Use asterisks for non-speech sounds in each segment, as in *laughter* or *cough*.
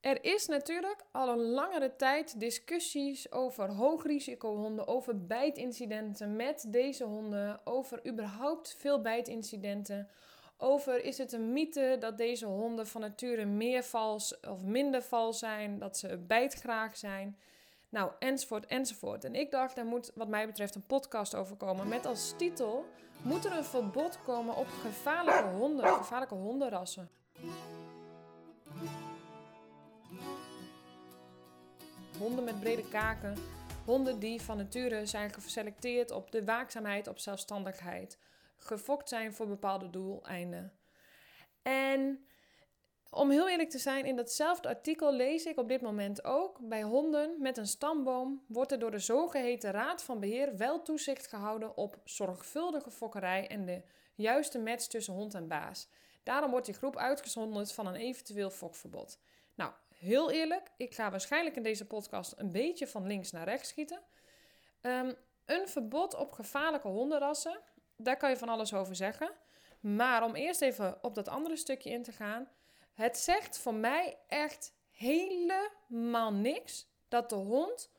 Er is natuurlijk al een langere tijd discussies over hoogrisicohonden, over bijtincidenten met deze honden, over überhaupt veel bijtincidenten. Over is het een mythe dat deze honden van nature meer vals of minder vals zijn, dat ze bijtgraag zijn. Nou, enzovoort, enzovoort. En ik dacht, daar moet wat mij betreft een podcast over komen. Met als titel, moet er een verbod komen op gevaarlijke honden, gevaarlijke hondenrassen. Honden met brede kaken. Honden die van nature zijn geselecteerd op de waakzaamheid, op zelfstandigheid. Gefokt zijn voor bepaalde doeleinden. En om heel eerlijk te zijn, in datzelfde artikel lees ik op dit moment ook: bij honden met een stamboom wordt er door de zogeheten Raad van Beheer wel toezicht gehouden op zorgvuldige fokkerij en de juiste match tussen hond en baas. Daarom wordt die groep uitgezonderd van een eventueel fokverbod. Nou, heel eerlijk, ik ga waarschijnlijk in deze podcast een beetje van links naar rechts schieten. Ehm, een verbod op gevaarlijke hondenrassen, daar kan je van alles over zeggen. Maar om eerst even op dat andere stukje in te gaan. Het zegt voor mij echt helemaal niks dat de hond,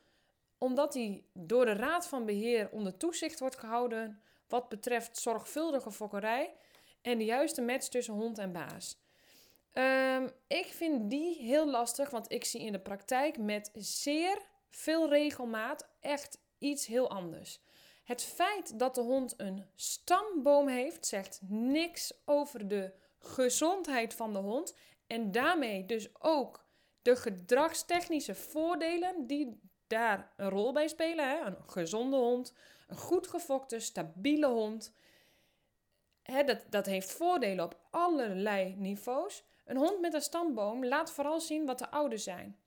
omdat hij door de Raad van Beheer onder toezicht wordt gehouden wat betreft zorgvuldige fokkerij en de juiste match tussen hond en baas. Ehm, ik vind die heel lastig, want ik zie in de praktijk met zeer veel regelmaat echt iets heel anders. Het feit dat de hond een stamboom heeft, zegt niks over de gezondheid van de hond. En daarmee dus ook de gedragstechnische voordelen die daar een rol bij spelen. Hè? Een gezonde hond, een goed gefokte, stabiele hond. Hè, dat, dat heeft voordelen op allerlei niveaus. Een hond met een stamboom laat vooral zien wat de oude zijn.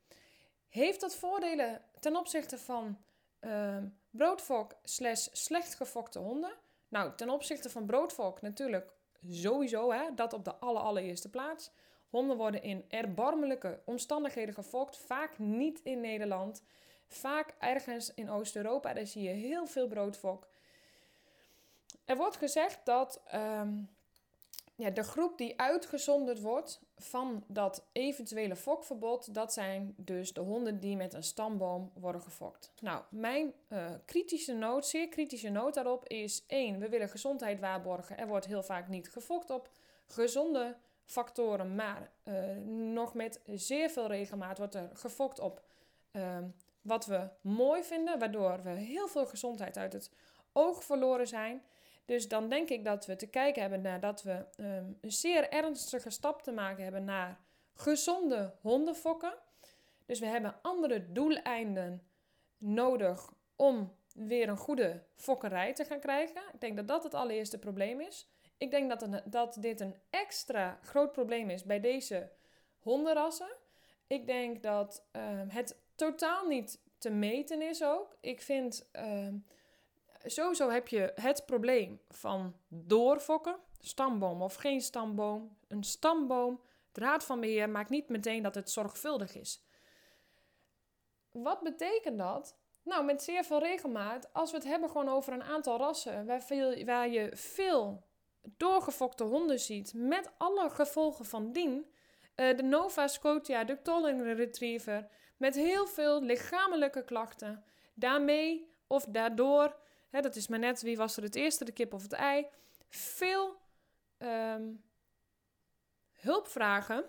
Heeft dat voordelen ten opzichte van uh, broodfok slash slecht gefokte honden? Nou, ten opzichte van broodfok natuurlijk sowieso, hè, dat op de allereerste plaats. Honden worden in erbarmelijke omstandigheden gefokt, vaak niet in Nederland. Vaak ergens in Oost-Europa, daar zie je heel veel broodfok. Er wordt gezegd dat ehm, ja, de groep die uitgezonderd wordt van dat eventuele fokverbod, dat zijn dus de honden die met een stamboom worden gefokt. Nou, mijn uh, kritische noot, zeer kritische noot daarop is één: we willen gezondheid waarborgen. Er wordt heel vaak niet gefokt op gezonde factoren, maar uh, nog met zeer veel regelmaat wordt er gefokt op uh, wat we mooi vinden, waardoor we heel veel gezondheid uit het oog verloren zijn. Dus dan denk ik dat we te kijken hebben naar dat we um, een zeer ernstige stap te maken hebben naar gezonde hondenfokken. Dus we hebben andere doeleinden nodig om weer een goede fokkerij te gaan krijgen. Ik denk dat dat het allereerste probleem is. Ik denk dat, dat dit een extra groot probleem is bij deze hondenrassen. Ik denk dat um, het totaal niet te meten is ook. Ik vind uh, sowieso heb je het probleem van doorfokken, stamboom of geen stamboom. Een stamboom, de raad van beheer maakt niet meteen dat het zorgvuldig is. Wat betekent dat? Nou, met zeer veel regelmaat, als we het hebben gewoon over een aantal rassen waar, veel, waar je veel doorgefokte honden ziet, met alle gevolgen van dien, uh, de Nova Scotia, de Tolling Retriever, met heel veel lichamelijke klachten, daarmee of daardoor Hè, dat is maar net wie was er het eerste, de kip of het ei. Veel um, hulpvragen.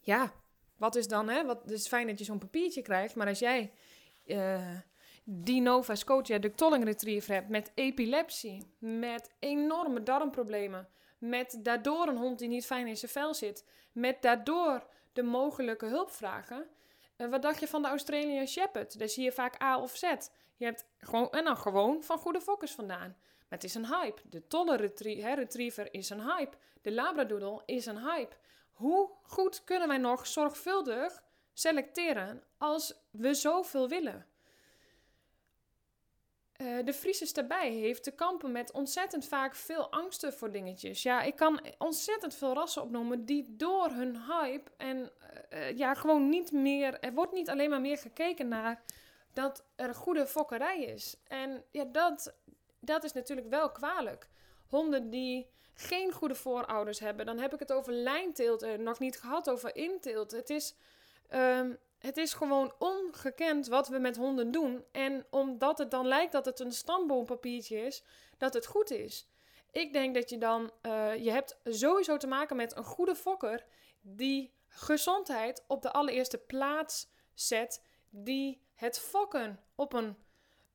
Ja, wat is dan, hè? Wat, het is fijn dat je zo'n papiertje krijgt, maar als jij uh, die Nova Scotia Tolling Retriever hebt met epilepsie, met enorme darmproblemen, met daardoor een hond die niet fijn in zijn vel zit, met daardoor de mogelijke hulpvragen, uh, wat dacht je van de Australian Shepherd? Daar zie je vaak A of Z. Je hebt gewoon, en dan gewoon van goede fokkers vandaan. Maar het is een hype. De tolle retriever is een hype. De labradoodle is een hype. Hoe goed kunnen wij nog zorgvuldig selecteren als we zoveel willen? Uh, de Friese daarbij heeft te kampen met ontzettend vaak veel angsten voor dingetjes. Ja, ik kan ontzettend veel rassen opnoemen die door hun hype en uh, ja, gewoon niet meer. Er wordt niet alleen maar meer gekeken naar dat er goede fokkerij is. En ja, dat, dat is natuurlijk wel kwalijk. Honden die geen goede voorouders hebben, dan heb ik het over lijnteelt en nog niet gehad over inteelt. Het is Ehm, het is gewoon ongekend wat we met honden doen. En omdat het dan lijkt dat het een stamboompapiertje is, dat het goed is. Ik denk dat je dan, uh, je hebt sowieso te maken met een goede fokker die gezondheid op de allereerste plaats zet, die het fokken op een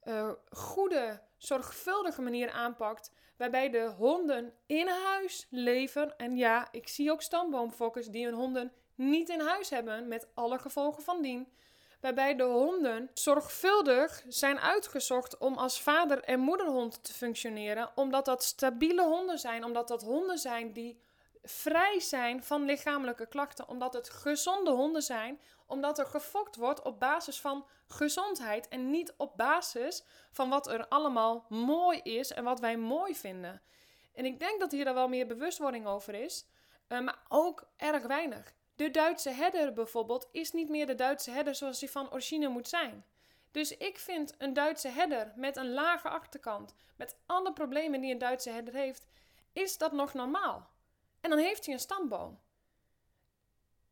uh, goede, zorgvuldige manier aanpakt, waarbij de honden in huis leven. En ja, ik zie ook stamboomfokkers die hun honden niet in huis hebben, met alle gevolgen van dien. Waarbij de honden zorgvuldig zijn uitgezocht om als vader- en moederhond te functioneren, omdat dat stabiele honden zijn, omdat dat honden zijn die vrij zijn van lichamelijke klachten, omdat het gezonde honden zijn, omdat er gefokt wordt op basis van gezondheid en niet op basis van wat er allemaal mooi is en wat wij mooi vinden. En ik denk dat hier er wel meer bewustwording over is, uh, maar ook erg weinig. De Duitse herder bijvoorbeeld is niet meer de Duitse herder zoals die van origine moet zijn. Dus ik vind een Duitse herder met een lage achterkant, met alle problemen die een Duitse herder heeft, is dat nog normaal? En dan heeft hij een stamboom.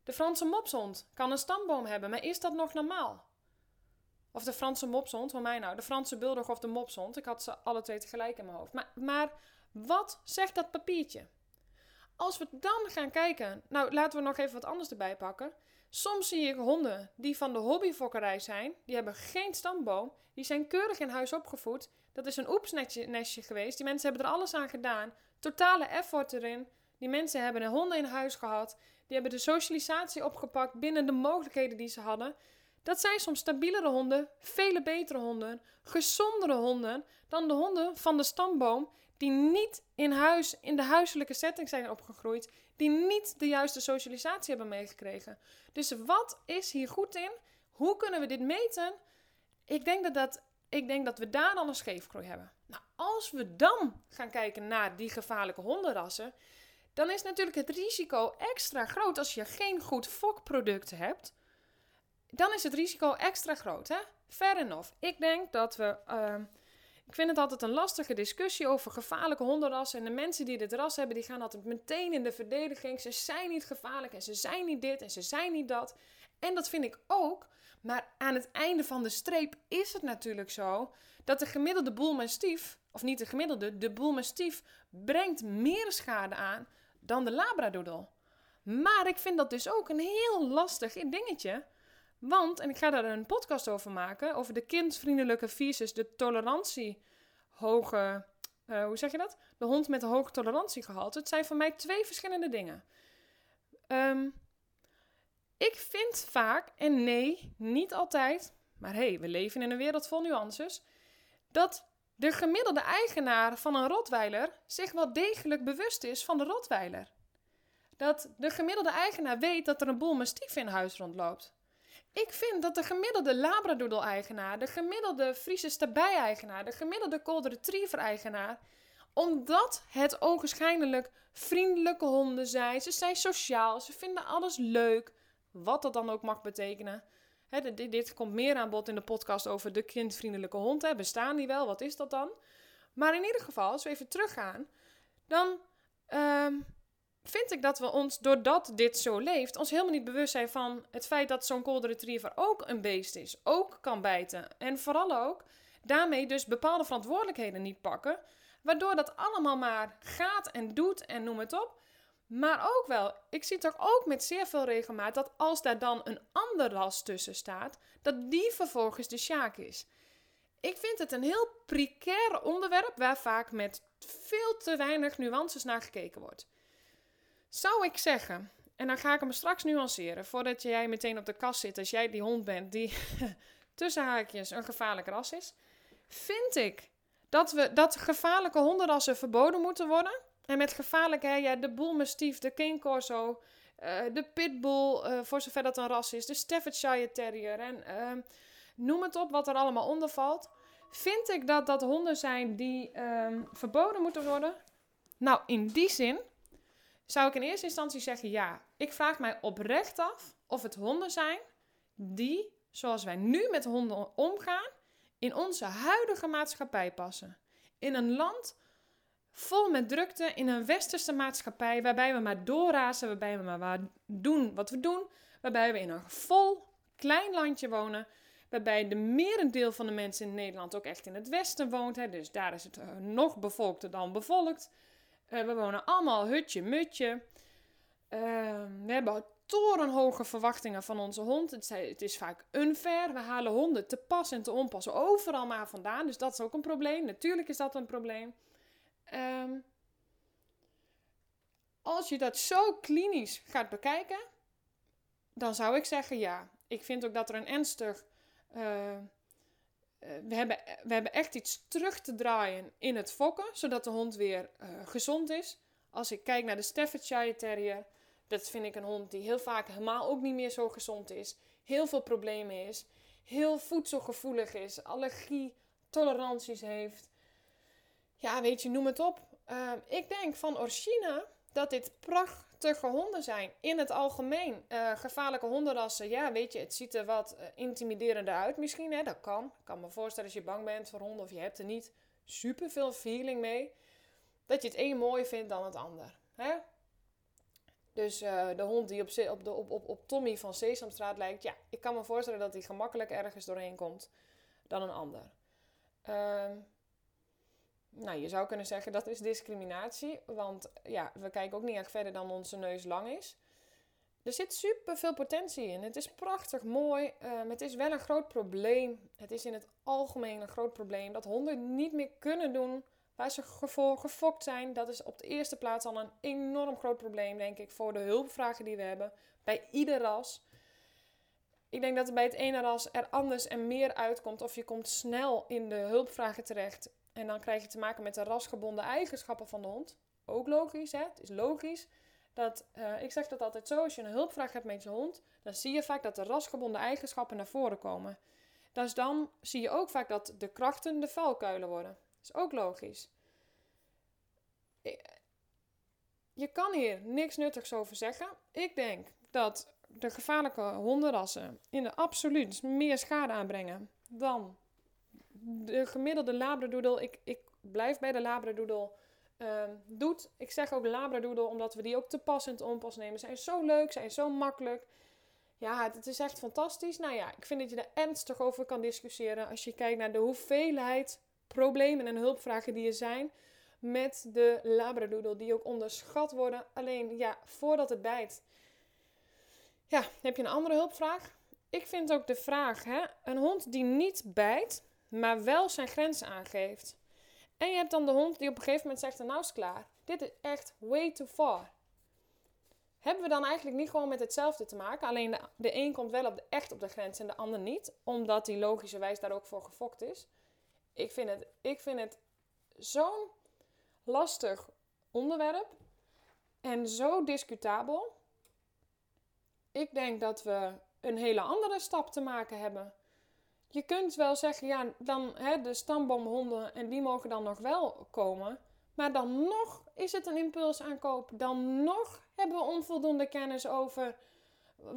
De Franse mopshond kan een stamboom hebben, maar is dat nog normaal? Of de Franse mopshond, voor mij nou, de Franse bulldog of de mopshond. Ik had ze alle twee tegelijk in mijn hoofd. Maar, maar wat zegt dat papiertje? Als we dan gaan kijken, nou laten we nog even wat anders erbij pakken. Soms zie ik honden die van de hobbyfokkerij zijn, die hebben geen stamboom, die zijn keurig in huis opgevoed. Dat is een oepsnestje geweest, die mensen hebben er alles aan gedaan, totale effort erin. Die mensen hebben een honden in huis gehad, die hebben de socialisatie opgepakt binnen de mogelijkheden die ze hadden. Dat zijn soms stabielere honden, vele betere honden, gezondere honden dan de honden van de stamboom die niet in huis, in de huiselijke setting zijn opgegroeid, die niet de juiste socialisatie hebben meegekregen. Dus wat is hier goed in? Hoe kunnen we dit meten? Ik denk dat, dat, ik denk dat we daar dan een scheefgroei hebben. Nou, als we dan gaan kijken naar die gevaarlijke hondenrassen, dan is natuurlijk het risico extra groot als je geen goed fokproduct hebt. Dan is het risico extra groot, hè? Fair enough. Ik denk dat we. Uh, ik vind het altijd een lastige discussie over gevaarlijke hondenrassen. En de mensen die dit ras hebben, die gaan altijd meteen in de verdediging. Ze zijn niet gevaarlijk en ze zijn niet dit en ze zijn niet dat. En dat vind ik ook. Maar aan het einde van de streep is het natuurlijk zo dat de gemiddelde boelmastief, of niet de gemiddelde, de boelmastief brengt meer schade aan dan de labradoodle. Maar ik vind dat dus ook een heel lastig dingetje. Want, en ik ga daar een podcast over maken, over de kindvriendelijke visus, de tolerantie hoge, uh, hoe zeg je dat? De hond met een hoog tolerantiegehalte. Het zijn voor mij twee verschillende dingen. Um, ik vind vaak, en nee, niet altijd, maar hé, hey, we leven in een wereld vol nuances, dat de gemiddelde eigenaar van een rotweiler zich wel degelijk bewust is van de rotweiler. Dat de gemiddelde eigenaar weet dat er een boel mastief in huis rondloopt. Ik vind dat de gemiddelde Labradoodle-eigenaar, de gemiddelde Friese stabij-eigenaar, de gemiddelde Cold Retriever-eigenaar, omdat het ogenschijnlijk vriendelijke honden zijn, ze zijn sociaal, ze vinden alles leuk, wat dat dan ook mag betekenen. Dit, dit, komt meer aan bod in de podcast over de kindvriendelijke hond. Hè. Bestaan die wel? Wat is dat dan? Maar in ieder geval, als we even teruggaan, dan ehm, vind ik dat we ons, doordat dit zo leeft, ons helemaal niet bewust zijn van het feit dat zo'n golden retriever ook een beest is, ook kan bijten. En vooral ook daarmee dus bepaalde verantwoordelijkheden niet pakken, waardoor dat allemaal maar gaat en doet en noem het op. Maar ook wel, ik zie toch ook met zeer veel regelmaat dat als daar dan een ander ras tussen staat, dat die vervolgens de sjaak is. Ik vind het een heel precair onderwerp waar vaak met veel te weinig nuances naar gekeken wordt. Zou ik zeggen, en dan ga ik hem straks nuanceren, voordat jij meteen op de kast zit als jij die hond bent die *laughs* tussen haakjes een gevaarlijk ras is, vind ik dat, we, dat gevaarlijke hondenrassen verboden moeten worden. En met gevaarlijk, hè, ja, de Bullmastiff, de King Corso, uh, de Pitbull, uh, voor zover dat een ras is, de Staffordshire Terrier en uh, noem het op wat er allemaal onder valt. Vind ik dat dat honden zijn die ehm, verboden moeten worden? Nou, in die zin zou ik in eerste instantie zeggen ja. Ik vraag mij oprecht af of het honden zijn die, zoals wij nu met honden omgaan, in onze huidige maatschappij passen. In een land vol met drukte, in een westerse maatschappij waarbij we maar doorrazen, waarbij we maar doen wat we doen, waarbij we in een vol klein landje wonen, waarbij de merendeel van de mensen in Nederland ook echt in het westen woont. Hè, dus daar is het eh, nog bevolkter dan bevolkt. Uh, we wonen allemaal hutje-mutje. Uh, we hebben torenhoge verwachtingen van onze hond. Het, het is vaak unfair. We halen honden te pas en te onpas overal maar vandaan. Dus dat is ook een probleem. Natuurlijk is dat een probleem. Um, als je dat zo klinisch gaat bekijken, dan zou ik zeggen ja. Ik vind ook dat er een ernstig. Uh, we, hebben, we hebben echt iets terug te draaien in het fokken, zodat de hond weer uh, gezond is. Als ik kijk naar de Staffordshire Terrier, dat vind ik een hond die heel vaak helemaal ook niet meer zo gezond is. Heel veel problemen is. Heel voedselgevoelig is. Allergie, toleranties heeft. Ja, weet je, noem het op. Uh, ik denk van origine dat dit prachtige honden zijn. In het algemeen. Uh, gevaarlijke hondenrassen, ja, weet je, het ziet er wat uh, intimiderender uit misschien. Hè? Dat kan. Ik kan me voorstellen als je bang bent voor honden of je hebt er niet super veel feeling mee. Dat je het een mooier vindt dan het ander. Hè? Dus uh, de hond die op, op, de, op, op, op Tommy van Sesamstraat lijkt, ja, ik kan me voorstellen dat hij gemakkelijk ergens doorheen komt dan een ander. Uh, nou, je zou kunnen zeggen dat is discriminatie, want ja, we kijken ook niet echt verder dan onze neus lang is. Er zit super veel potentie in. Het is prachtig mooi. Uh, het is wel een groot probleem. Het is in het algemeen een groot probleem dat honden niet meer kunnen doen waar ze voor gefokt zijn. Dat is op de eerste plaats al een enorm groot probleem, denk ik, voor de hulpvragen die we hebben bij ieder ras. Ik denk dat er bij het ene ras er anders en meer uitkomt of je komt snel in de hulpvragen terecht en dan krijg je te maken met de rasgebonden eigenschappen van de hond. Ook logisch, hè? Het is logisch. Dat, uh, ik zeg dat altijd zo, als je een hulpvraag hebt met je hond, dan zie je vaak dat de rasgebonden eigenschappen naar voren komen. Dus dan zie je ook vaak dat de krachten de vuilkuilen worden. Dat is ook logisch. Je kan hier niks nuttigs over zeggen. Ik denk dat de gevaarlijke hondenrassen in de absoluut meer schade aanbrengen dan de gemiddelde labradoodle, ik, ik blijf bij de labradoodle, uh, doet. Ik zeg ook labradoodle omdat we die ook te pas en te onpas nemen. Zijn zo leuk, zijn zo makkelijk. Ja, het, is echt fantastisch. Nou ja, ik vind dat je er ernstig over kan discussiëren als je kijkt naar de hoeveelheid problemen en hulpvragen die er zijn met de labradoodle, die ook onderschat worden. Alleen, ja, voordat het bijt. Ja, heb je een andere hulpvraag? Ik vind ook de vraag, hè, een hond die niet bijt, maar wel zijn grenzen aangeeft. En je hebt dan de hond die op een gegeven moment zegt: Nou is klaar, dit is echt way too far. Hebben we dan eigenlijk niet gewoon met hetzelfde te maken? Alleen de, de een komt wel op de, echt op de grens en de ander niet, omdat die logischerwijs daar ook voor gefokt is. Ik vind het, ik vind het zo'n lastig onderwerp en zo discutabel. Ik denk dat we een hele andere stap te maken hebben je kunt wel zeggen, ja, dan hè, de stamboomhonden en die mogen dan nog wel komen. Maar dan nog is het een impulsaankoop. Dan nog hebben we onvoldoende kennis over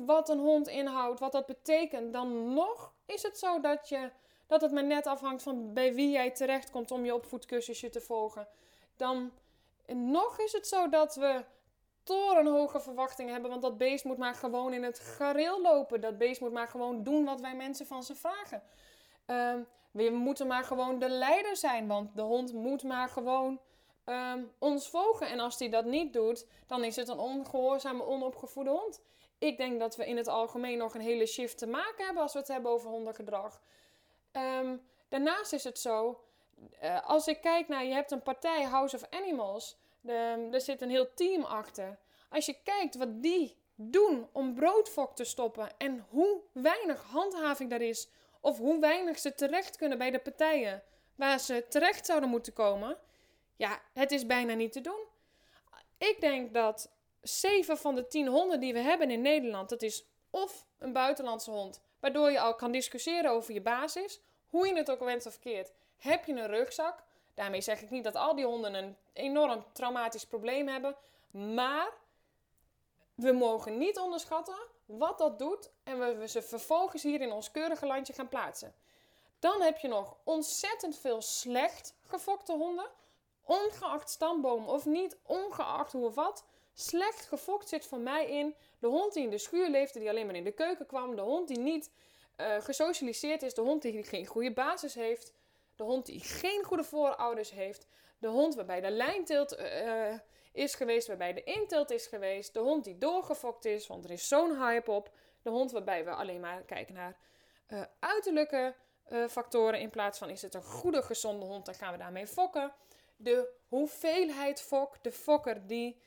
wat een hond inhoudt, wat dat betekent. Dan nog is het zo dat, je, dat het maar net afhangt van bij wie jij terechtkomt om je opvoedcursusje te volgen. Dan nog is het zo dat we torenhoge verwachtingen hebben. Want dat beest moet maar gewoon in het gareel lopen. Dat beest moet maar gewoon doen wat wij mensen van ze vragen. Ehm, we moeten maar gewoon de leider zijn. Want de hond moet maar gewoon um, ons volgen. En als hij dat niet doet, dan is het een ongehoorzame, onopgevoede hond. Ik denk dat we in het algemeen nog een hele shift te maken hebben als we het hebben over hondengedrag. Um, daarnaast is het zo, uh, als ik kijk naar, je hebt een partij House of Animals er zit een heel team achter. Als je kijkt wat die doen om broodfok te stoppen en hoe weinig handhaving daar is, of hoe weinig ze terecht kunnen bij de partijen waar ze terecht zouden moeten komen, ja, het is bijna niet te doen. Ik denk dat 7 van de 10 honden die we hebben in Nederland, dat is of een buitenlandse hond, waardoor je al kan discussiëren over je basis, hoe je het ook wenst of verkeerd. Heb je een rugzak? Daarmee zeg ik niet dat al die honden een enorm traumatisch probleem hebben. Maar we mogen niet onderschatten wat dat doet en we ze vervolgens hier in ons keurige landje gaan plaatsen. Dan heb je nog ontzettend veel slecht gefokte honden. Ongeacht stamboom of niet, ongeacht hoe of wat. Slecht gefokt zit voor mij in de hond die in de schuur leefde, die alleen maar in de keuken kwam. De hond die niet uh, gesocialiseerd is. De hond die geen goede basis heeft. De hond die geen goede voorouders heeft. De hond waarbij de lijnteelt uh, is geweest, waarbij de inteelt is geweest. De hond die doorgefokt is, want er is zo'n hype op. De hond waarbij we alleen maar kijken naar uh, uiterlijke factoren in plaats van is het een goede, gezonde hond, dan gaan we daarmee fokken. De hoeveelheid fok, de fokker die,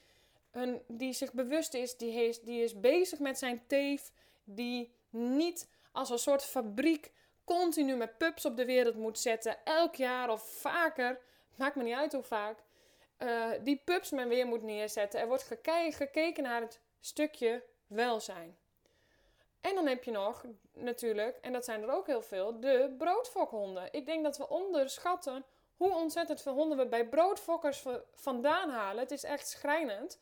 een, die zich bewust is, die, heeft, die is bezig met zijn teef, die niet als een soort fabriek continu met pups op de wereld moet zetten, elk jaar of vaker, maakt me niet uit hoe vaak, uh, die pups men weer moet neerzetten. Er wordt geke gekeken naar het stukje welzijn. En dan heb je nog natuurlijk, en dat zijn er ook heel veel, de broodfokhonden. Ik denk dat we onderschatten hoe ontzettend veel honden we bij broodfokkers vandaan halen. Het is echt schrijnend.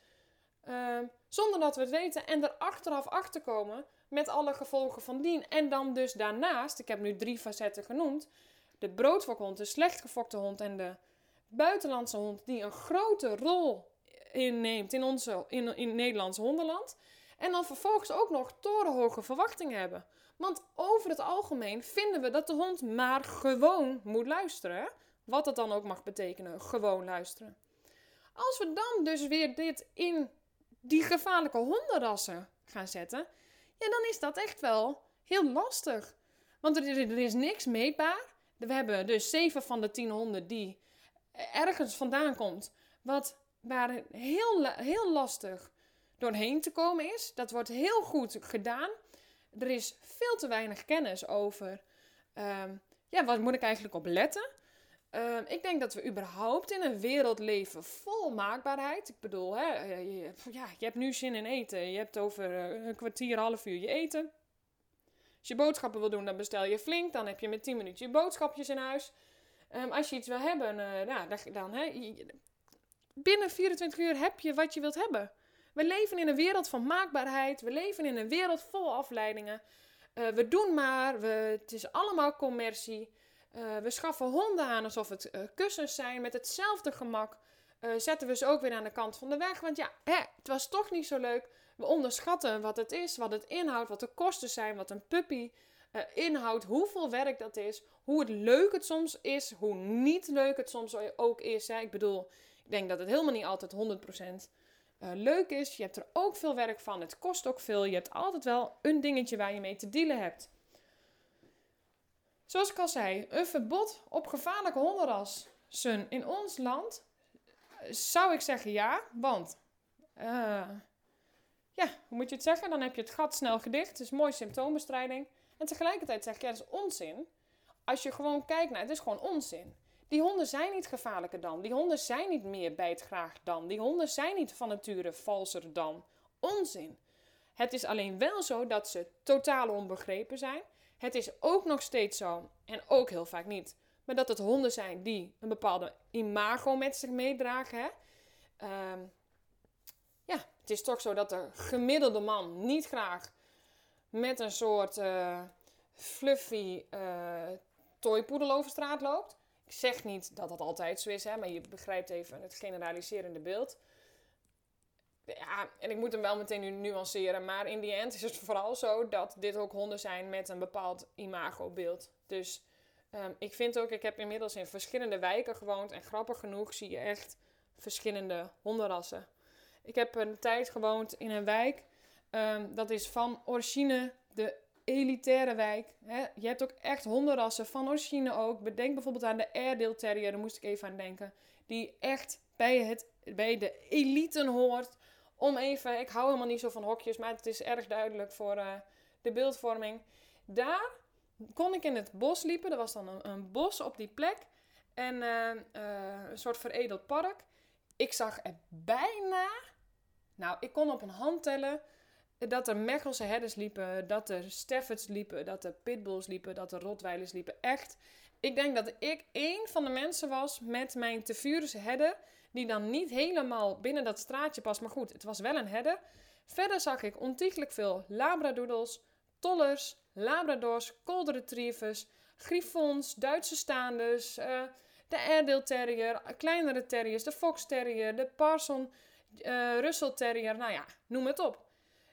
Uh, zonder dat we het weten en er achteraf achter komen met alle gevolgen van dien. En dan dus daarnaast, ik heb nu drie facetten genoemd, de broodfokhond, de slecht gefokte hond en de buitenlandse hond, die een grote rol inneemt in, onze, in, in Nederlands hondenland. En dan vervolgens ook nog torenhoge verwachtingen hebben. Want over het algemeen vinden we dat de hond maar gewoon moet luisteren. Wat dat dan ook mag betekenen, gewoon luisteren. Als we dan dus weer dit in die gevaarlijke hondenrassen gaan zetten, ja, dan is dat echt wel heel lastig. Want er, er is niks meetbaar. We hebben dus zeven van de tien honden die ergens vandaan komt, wat, waar heel, heel lastig doorheen te komen is. Dat wordt heel goed gedaan. Er is veel te weinig kennis over. Um, ja, wat moet ik eigenlijk op letten? Ehm, ik denk dat we überhaupt in een wereld leven vol maakbaarheid. Ik bedoel, hè, je, ja, je hebt nu zin in eten. Je hebt over uh, een kwartier, half uur je eten. Als je boodschappen wil doen, dan bestel je flink. Dan heb je met 10 minuten je boodschapjes in huis. Um, als je iets wil hebben, uh, nou, dan, hè, binnen 24 uur heb je wat je wilt hebben. We leven in een wereld van maakbaarheid. We leven in een wereld vol afleidingen. We doen maar. We, het is allemaal commercie. Uh, we schaffen honden aan alsof het uh, kussens zijn. Met hetzelfde gemak uh, zetten we ze ook weer aan de kant van de weg. Want ja, hè, het was toch niet zo leuk. We onderschatten wat het is, wat het inhoudt, wat de kosten zijn, wat een puppy inhoudt, hoeveel werk dat is, hoe het leuk het soms is, hoe niet leuk het soms ook is. Hè. Ik bedoel, ik denk dat het helemaal niet altijd 100% leuk is. Je hebt er ook veel werk van. Het kost ook veel. Je hebt altijd wel een dingetje waar je mee te dealen hebt. Zoals ik al zei, een verbod op gevaarlijke hondenrassen in ons land zou ik zeggen ja, want uh, ja, hoe moet je het zeggen? Dan heb je het gat snel gedicht. Het is mooi symptoombestrijding. En tegelijkertijd zeg ik, ja, dat is onzin. Als je gewoon kijkt naar, het is gewoon onzin. Die honden zijn niet gevaarlijker dan. Die honden zijn niet meer bijtgraag dan. Die honden zijn niet van nature valser dan. Onzin. Het is alleen wel zo dat ze totaal onbegrepen zijn. Het is ook nog steeds zo, en ook heel vaak niet, maar dat het honden zijn die een bepaalde imago met zich meedragen. Hè? Ehm, ja, het is toch zo dat de gemiddelde man niet graag met een soort uh, fluffy uh, toypoedel over straat loopt. Ik zeg niet dat dat altijd zo is, hè, maar je begrijpt even het generaliserende beeld. Ja, en ik moet hem wel meteen nu nuanceren. Maar in die end is het vooral zo dat dit ook honden zijn met een bepaald imagobeeld. Dus um, ik vind ook, ik heb inmiddels in verschillende wijken gewoond. En grappig genoeg zie je echt verschillende hondenrassen. Ik heb een tijd gewoond in een wijk. Um, dat is van origine de elitaire wijk. Hè? Je hebt ook echt hondenrassen van origine ook. Bedenk bijvoorbeeld aan de Airedale Terrier, daar moest ik even aan denken. Die echt bij, het, bij de eliten hoort om even, ik hou helemaal niet zo van hokjes, maar het is erg duidelijk voor uh, de beeldvorming. Daar kon ik in het bos liepen. Er was dan een, bos op die plek. En uh, uh, een soort veredeld park. Ik zag er bijna, nou, ik kon op een hand tellen dat er Mechelse herders liepen, dat er Staffords liepen, dat er Pitbulls liepen, dat er Rottweilers liepen. Echt, ik denk dat ik één van de mensen was met mijn Tevurese herder die dan niet helemaal binnen dat straatje past. Maar goed, het was wel een herder. Verder zag ik ontiegelijk veel labradoodles, tollers, labradors, cold retrievers, griffons, Duitse staanders, uh, de Airedale terrier, kleinere terriers, de fox terrier, de parson. uh, Russell Terrier, nou ja, noem het op.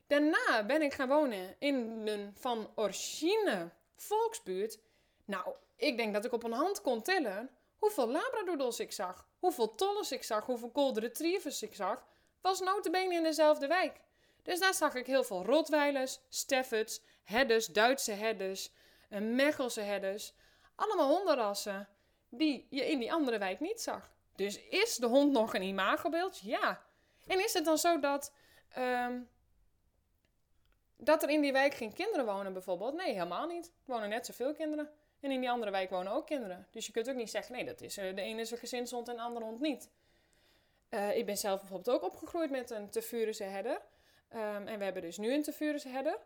Daarna ben ik gaan wonen in een van origine volksbuurt. Nou, ik denk dat ik op een hand kon tellen hoeveel labradoodles ik zag, hoeveel tollers ik zag, hoeveel golden retrievers ik zag. Was notabene in dezelfde wijk. Dus daar zag ik heel veel Rottweilers, Staffords, Herders, Duitse Herders, Mechelse Herders. Allemaal hondenrassen die je in die andere wijk niet zag. Dus is de hond nog een imagobeeld? Ja. En is het dan zo dat, ehm, dat er in die wijk geen kinderen wonen bijvoorbeeld? Nee, helemaal niet. Er wonen net zoveel kinderen. En in die andere wijk wonen ook kinderen. Dus je kunt ook niet zeggen, nee, dat is, eh, de ene is een gezinshond en de andere hond niet. Uh, ik ben zelf bijvoorbeeld ook opgegroeid met een Tefurische herder. Um, en we hebben dus nu een Tefurische herder.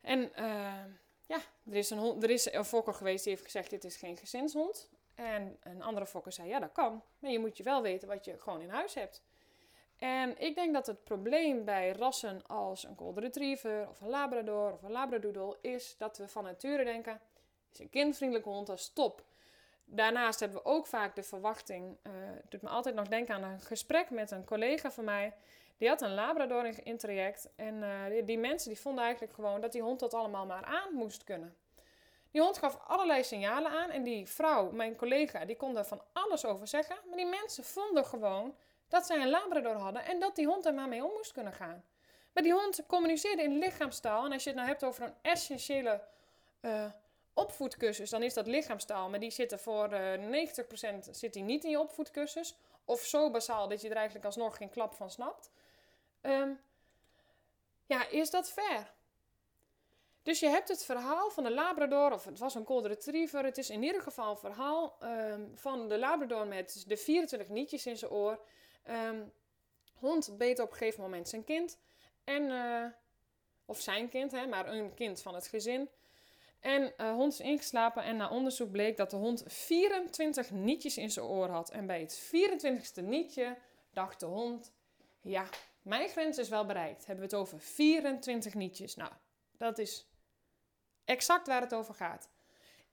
En uh, ja, er is, een, hond, er is een fokker geweest die heeft gezegd, dit is geen gezinshond. En een andere fokker zei, ja, dat kan. Maar je moet je wel weten wat je gewoon in huis hebt. En ik denk dat het probleem bij rassen als een Golden Retriever of een Labrador of een Labradoodle is dat we van nature denken, is een kindvriendelijke hond, dat is top. Daarnaast hebben we ook vaak de verwachting, uh, doet me altijd nog denken aan een gesprek met een collega van mij. Die had een Labrador in, traject en uh, die, mensen die vonden eigenlijk gewoon dat die hond dat allemaal maar aan moest kunnen. Die hond gaf allerlei signalen aan en die vrouw, mijn collega, die kon daar van alles over zeggen. Maar die mensen vonden gewoon dat zij een Labrador hadden en dat die hond er maar mee om moest kunnen gaan. Maar die hond communiceerde in lichaamstaal en als je het nou hebt over een essentiële uh, opvoedcursus, dan is dat lichaamstaal. Maar die zitten voor uh, 90% zit die niet in je opvoedcursus. Of zo basaal dat je er eigenlijk alsnog geen klap van snapt. Um, ja, is dat fair? Dus je hebt het verhaal van de Labrador, of het was een Golden Retriever. Het is in ieder geval een verhaal um, van de Labrador met de 24 nietjes in zijn oor. Um, hond beet op een gegeven moment zijn kind. En, uh, of zijn kind, hè, maar een kind van het gezin. En uh, hond is ingeslapen en na onderzoek bleek dat de hond 24 nietjes in zijn oor had. En bij het 24ste nietje dacht de hond, ja, mijn grens is wel bereikt. Hebben we het over 24 nietjes. Nou, dat is exact waar het over gaat.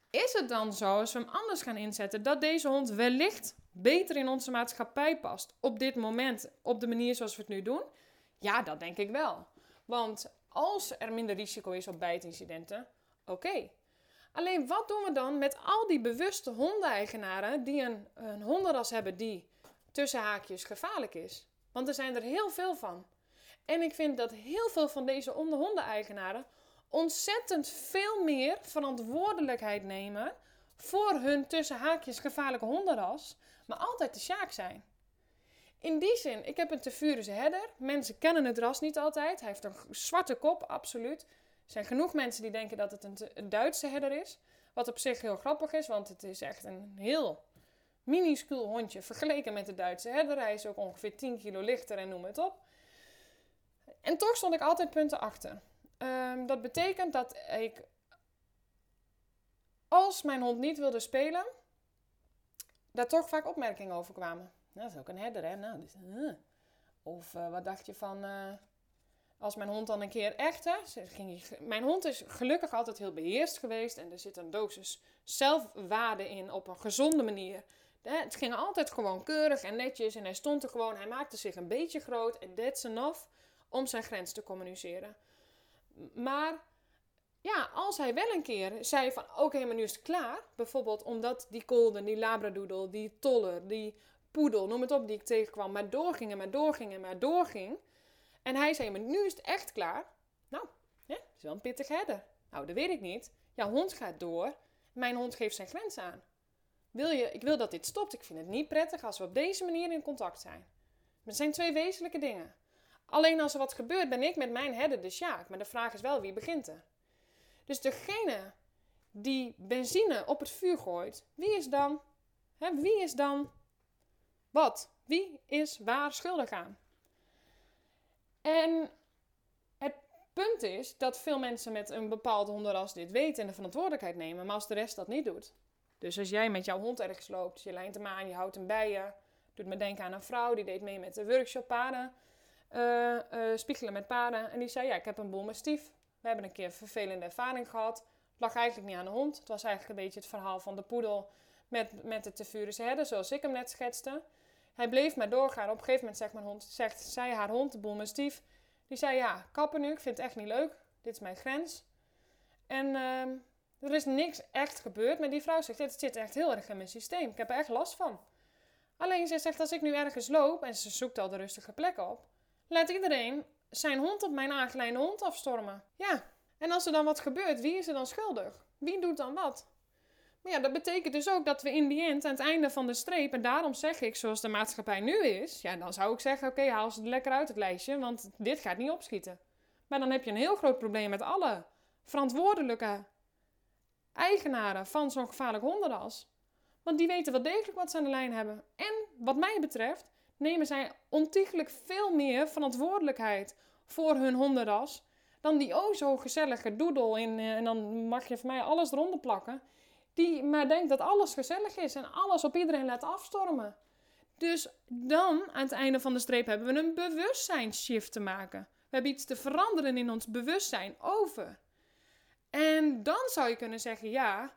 Is het dan zo, als we hem anders gaan inzetten, dat deze hond wellicht beter in onze maatschappij past op dit moment, op de manier zoals we het nu doen? Ja, dat denk ik wel. Want als er minder risico is op bijtincidenten, oké. Alleen wat doen we dan met al die bewuste hondeneigenaren die een, een hondenras hebben die tussen haakjes gevaarlijk is? Want er zijn er heel veel van. En ik vind dat heel veel van deze hondeneigenaren ontzettend veel meer verantwoordelijkheid nemen voor hun tussen haakjes gevaarlijke hondenras, maar altijd de sjaak zijn. In die zin, ik heb een Tevurese herder. Mensen kennen het ras niet altijd. Hij heeft een zwarte kop, absoluut. Er zijn genoeg mensen die denken dat het een, Duitse herder is. Wat op zich heel grappig is, want het is echt een heel minuscuul hondje vergeleken met de Duitse herder. Hij is ook ongeveer 10 kilo lichter en noem het op. En toch stond ik altijd punten achter. Um, dat betekent dat ik, als mijn hond niet wilde spelen, daar toch vaak opmerkingen over kwamen. Nou, dat is ook een herder, hè? Nou, dus, uh. Of uh, wat dacht je van, uh, als mijn hond dan een keer echt? Ging mijn hond is gelukkig altijd heel beheerst geweest en er zit een dosis zelfwaarde in op een gezonde manier. Het ging altijd gewoon keurig en netjes en hij stond er gewoon, hij maakte zich een beetje groot en that's enough om zijn grens te communiceren. Maar ja, als hij wel een keer zei van oké, maar nu is het klaar. Bijvoorbeeld omdat die golden, die labradoodle, die toller, die poedel, noem het op, die ik tegenkwam, maar doorging en maar doorging en maar doorging. En hij zei, maar nu is het echt klaar. Nou, ja, is wel een pittig herder. Nou, dat weet ik niet. Jouw hond gaat door. Mijn hond geeft zijn grens aan. Wil je, ik wil dat dit stopt. Ik vind het niet prettig als we op deze manier in contact zijn. Het zijn twee wezenlijke dingen. Alleen als er wat gebeurt, ben ik met mijn herder de sjaak. Maar de vraag is wel wie begint er. Dus degene die benzine op het vuur gooit, wie is dan? Hè, wie is dan wat? Wie is waar schuldig aan? En het punt is dat veel mensen met een bepaalde hondenras dit weten en de verantwoordelijkheid nemen, maar als de rest dat niet doet. Dus als jij met jouw hond ergens loopt, je lijnt hem aan, je houdt hem bij je. Doet me denken aan een vrouw die deed mee met de workshop paarden. Uh, uh, spiegelen met paarden. En die zei, ja, ik heb een boel stief. We hebben een keer een vervelende ervaring gehad. Het lag eigenlijk niet aan de hond. Het was eigenlijk een beetje het verhaal van de poedel met, met de Tevurese herder, zoals ik hem net schetste. Hij bleef maar doorgaan. Op een gegeven moment zegt mijn hond, zegt, zei haar hond, de boelmestief, die zei ja, kappen nu, ik vind het echt niet leuk. Dit is mijn grens. En ehm, er is niks echt gebeurd. Maar die vrouw zegt, dit zit echt heel erg in mijn systeem. Ik heb er echt last van. Alleen ze zegt, als ik nu ergens loop en ze zoekt al de rustige plek op, laat iedereen zijn hond op mijn aangeleide hond afstormen. Ja, en als er dan wat gebeurt, wie is er dan schuldig? Wie doet dan wat? Maar ja, dat betekent dus ook dat we in die end aan het einde van de streep, en daarom zeg ik zoals de maatschappij nu is, ja, dan zou ik zeggen, oké, haal ze er lekker uit het lijstje, want dit gaat niet opschieten. Maar dan heb je een heel groot probleem met alle verantwoordelijke eigenaren van zo'n gevaarlijk hondenras. Want die weten wel degelijk wat ze aan de lijn hebben. En wat mij betreft nemen zij ontiegelijk veel meer verantwoordelijkheid voor hun hondenras dan die o zo gezellige doedel in, eh, en dan mag je voor mij alles eronder plakken, die maar denkt dat alles gezellig is en alles op iedereen laat afstormen. Dus dan, aan het einde van de streep, hebben we een bewustzijnsshift te maken. We hebben iets te veranderen in ons bewustzijn over. En dan zou je kunnen zeggen, ja,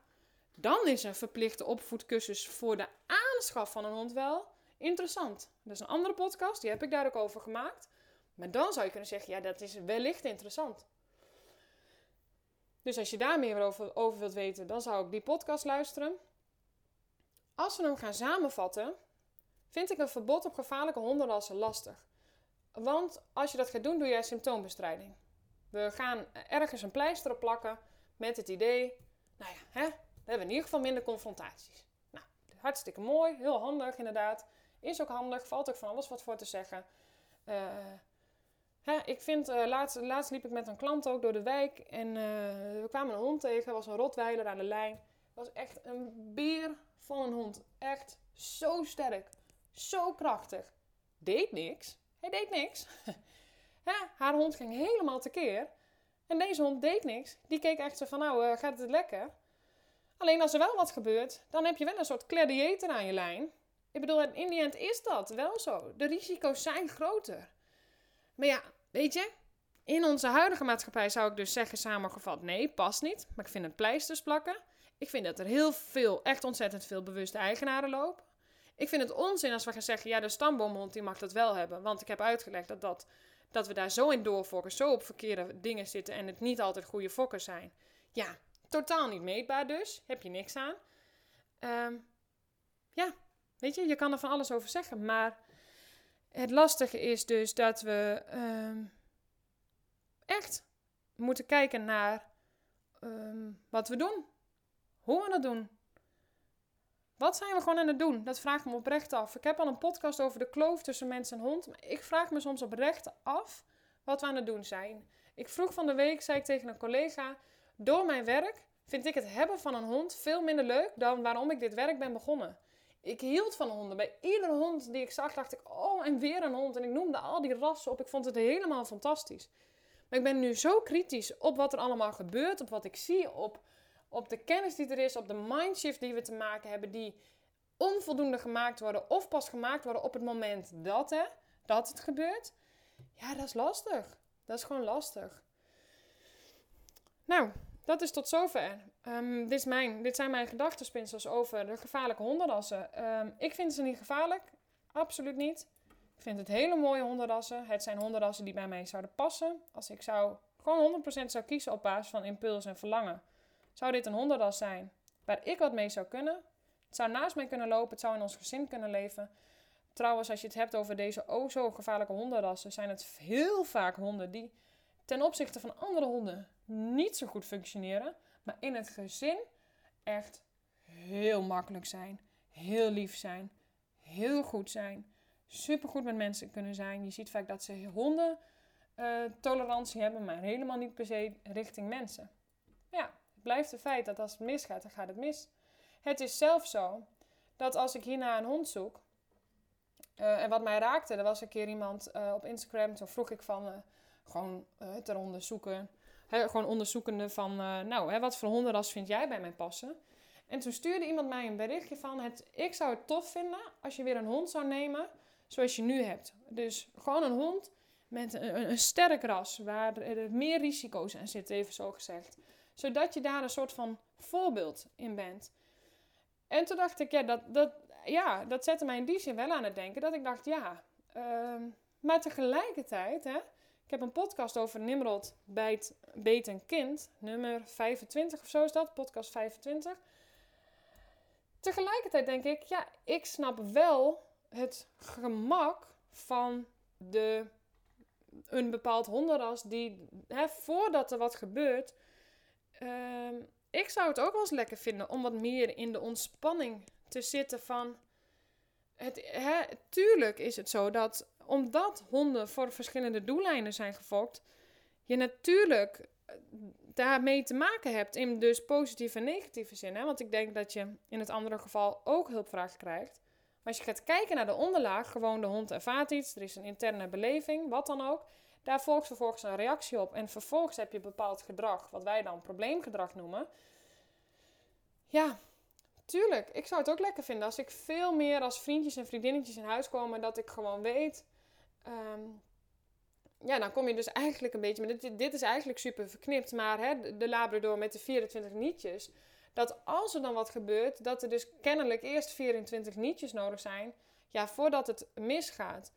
dan is een verplichte opvoedcursus voor de aanschaf van een hond wel interessant. Dat is een andere podcast, die heb ik daar ook over gemaakt. Maar dan zou je kunnen zeggen, ja, dat is wellicht interessant. Dus als je daar meer over, wilt weten, dan zou ik die podcast luisteren. Als we hem gaan samenvatten, vind ik een verbod op gevaarlijke hondenrassen lastig. Want als je dat gaat doen, doe je symptoombestrijding. We gaan ergens een pleister op plakken met het idee, nou ja, hè, we hebben in ieder geval minder confrontaties. Nou, hartstikke mooi, heel handig inderdaad. Is ook handig, valt ook van alles wat voor te zeggen. Uh, ik vind, uh, laatst, laatst liep ik met een klant ook door de wijk en uh, we kwamen een hond tegen, was een rotweiler aan de lijn. was echt een beer van een hond. Echt zo sterk, zo krachtig. Deed niks. Hij deed niks. *laughs* haar hond ging helemaal tekeer. En deze hond deed niks. Die keek echt zo van, nou, uh, gaat het lekker? Alleen als er wel wat gebeurt, dan heb je wel een soort gladiator aan je lijn. Ik bedoel, in die end is dat wel zo. De risico's zijn groter. Maar ja, weet je, in onze huidige maatschappij zou ik dus zeggen samengevat, nee, past niet. Maar ik vind het pleisters plakken. Ik vind dat er heel veel, echt ontzettend veel bewuste eigenaren lopen. Ik vind het onzin als we gaan zeggen, ja, de stamboomhond die mag dat wel hebben. Want ik heb uitgelegd dat, dat, dat we daar zo in doorfokken, zo op verkeerde dingen zitten en het niet altijd goede fokkers zijn. Ja, totaal niet meetbaar dus. Heb je niks aan. Um, ja, weet je, je kan er van alles over zeggen. Maar het lastige is dus dat we um, echt moeten kijken naar um, wat we doen. Hoe we dat doen. Wat zijn we gewoon aan het doen? Dat vraag ik me oprecht af. Ik heb al een podcast over de kloof tussen mens en hond. Maar ik vraag me soms oprecht af wat we aan het doen zijn. Ik vroeg van de week, zei ik tegen een collega, door mijn werk vind ik het hebben van een hond veel minder leuk dan waarom ik dit werk ben begonnen. Ik hield van honden. Bij iedere hond die ik zag, dacht ik, oh, en weer een hond. En ik noemde al die rassen op. Ik vond het helemaal fantastisch. Maar ik ben nu zo kritisch op wat er allemaal gebeurt, op wat ik zie, op op de kennis die er is, op de mindshift die we te maken hebben, die onvoldoende gemaakt worden of pas gemaakt worden op het moment dat, hè, dat het gebeurt. Ja, dat is lastig. Dat is gewoon lastig. Nou, dat is tot zover. Um, dit, is mijn, dit zijn mijn gedachtenspinsels over de gevaarlijke hondenrassen. Um, ik vind ze niet gevaarlijk. Absoluut niet. Ik vind het hele mooie hondenrassen. Het zijn hondenrassen die bij mij zouden passen. Als ik zou gewoon 100% zou kiezen op basis van impuls en verlangen zou dit een hondenras zijn waar ik wat mee zou kunnen. Het zou naast mij kunnen lopen, het zou in ons gezin kunnen leven. Trouwens, als je het hebt over deze o zo gevaarlijke hondenrassen, zijn het heel vaak honden die ten opzichte van andere honden niet zo goed functioneren, maar in het gezin echt heel makkelijk zijn, heel lief zijn, heel goed zijn, supergoed met mensen kunnen zijn. Je ziet vaak dat ze honden uh, tolerantie hebben, maar helemaal niet per se richting mensen. Ja, blijft het feit dat als het misgaat, dan gaat het mis. Het is zelfs zo dat als ik hierna een hond zoek. Uh, en wat mij raakte, er was een keer iemand uh, op Instagram, toen vroeg ik van gewoon te onderzoeken. Gewoon onderzoekende van, nou, hè, wat voor hondenras vind jij bij mij passen? En toen stuurde iemand mij een berichtje van, het, ik zou het tof vinden als je weer een hond zou nemen zoals je nu hebt. Dus gewoon een hond met een, sterk ras, waar er meer risico's aan zitten, even zo gezegd zodat je daar een soort van voorbeeld in bent. En toen dacht ik, ja, dat, dat, ja, dat zette mij in die zin wel aan het denken. Dat ik dacht, ja. ehm, maar tegelijkertijd, hè, heb een podcast over Nimrod bij het Beet een Kind. Nummer 25 of zo is dat, podcast 25. Tegelijkertijd denk ik, ja, ik snap wel het gemak van de, een bepaald hondenras die, hè, voordat er wat gebeurt, ehm, ik zou het ook wel eens lekker vinden om wat meer in de ontspanning te zitten van, het, hè, tuurlijk is het zo dat omdat honden voor verschillende doeleinden zijn gefokt, je natuurlijk eh, daarmee te maken hebt in dus positieve en negatieve zin. Hè? Want ik denk dat je in het andere geval ook hulpvragen krijgt. Maar als je gaat kijken naar de onderlaag, gewoon de hond ervaart iets, er is een interne beleving, wat dan ook. Daar volgt vervolgens een reactie op. En vervolgens heb je bepaald gedrag, wat wij dan probleemgedrag noemen. Ja, tuurlijk. Ik zou het ook lekker vinden als ik veel meer als vriendjes en vriendinnetjes in huis komen. Dat ik gewoon weet. Ehm, ja, dan kom je dus eigenlijk een beetje. Maar dit, dit is eigenlijk super verknipt. Maar hè, de Labrador met de 24 nietjes. Dat als er dan wat gebeurt, dat er dus kennelijk eerst 24 nietjes nodig zijn. Ja, voordat het misgaat.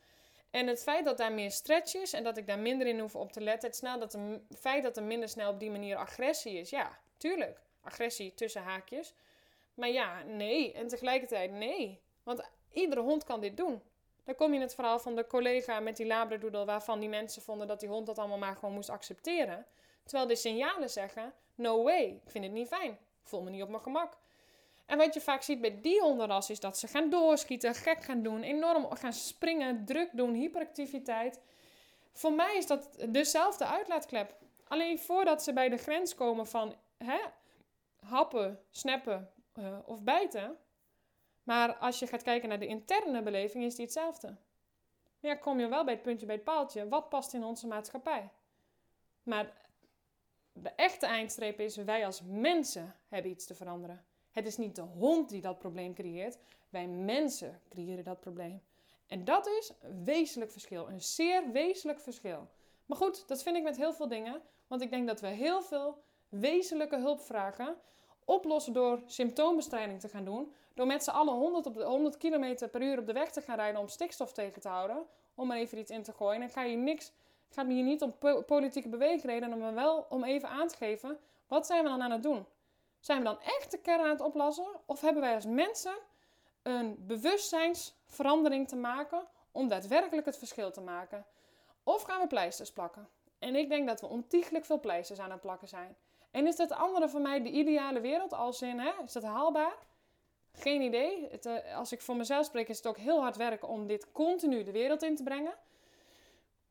En het feit dat daar meer stretch is en dat ik daar minder in hoef op te letten. Het, snel dat er, feit dat er minder snel op die manier agressie is. Ja, tuurlijk. Agressie tussen haakjes. Maar ja, nee. En tegelijkertijd nee. Want iedere hond kan dit doen. Dan kom je in het verhaal van de collega met die labradoodle... waarvan die mensen vonden dat die hond dat allemaal maar gewoon moest accepteren. Terwijl de signalen zeggen... No way, ik vind het niet fijn. Ik voel me niet op mijn gemak. En wat je vaak ziet bij die hondenras is dat ze gaan doorschieten, gek gaan doen, enorm gaan springen, druk doen, hyperactiviteit. Voor mij is dat dezelfde uitlaatklep. Alleen voordat ze bij de grens komen van hè, happen, snappen uh, of bijten. Maar als je gaat kijken naar de interne beleving, is die hetzelfde. Maar ja, kom je wel bij het puntje bij het paaltje. Wat past in onze maatschappij? Maar de echte eindstreep is, wij als mensen hebben iets te veranderen. Het is niet de hond die dat probleem creëert. Wij mensen creëren dat probleem. En dat is een wezenlijk verschil. Een zeer wezenlijk verschil. Maar goed, dat vind ik met heel veel dingen. Want ik denk dat we heel veel wezenlijke hulp vragen. Oplossen door symptoombestrijding te gaan doen. Door met z'n allen 100, op de, 100 km per uur op de weg te gaan rijden om stikstof tegen te houden. Om er even iets in te gooien. En ik ga je niks, gaat me hier niet om po politieke beweegredenen, maar wel om even aan te geven. Wat zijn we dan aan het doen? Zijn we dan echt de kern aan het oplossen? Of hebben wij als mensen een bewustzijnsverandering te maken om daadwerkelijk het verschil te maken? Of gaan we pleisters plakken? En ik denk dat we ontiegelijk veel pleisters aan het plakken zijn. En is dat andere voor mij de ideale wereld? Als in, hè, is dat haalbaar? Geen idee. Het, uh, als ik voor mezelf spreek, is het ook heel hard werken om dit continu de wereld in te brengen.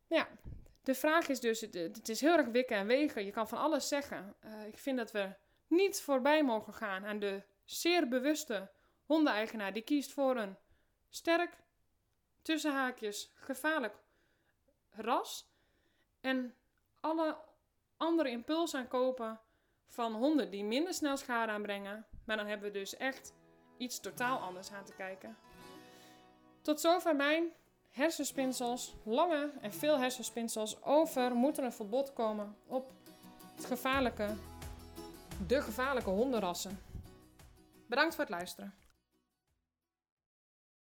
Ja, de vraag is dus, het, is heel erg wikken en wegen. Je kan van alles zeggen. Uh, ik vind dat we niet voorbij mogen gaan aan de zeer bewuste hondeneigenaar die kiest voor een sterk, tussen haakjes, gevaarlijk ras. En alle andere impuls aankopen van honden die minder snel schade aanbrengen. Maar dan hebben we dus echt iets totaal anders aan te kijken. Tot zover mijn hersenspinsels, lange en veel hersenspinsels over moet er een verbod komen op het gevaarlijke de gevaarlijke hondenrassen. Bedankt voor het luisteren.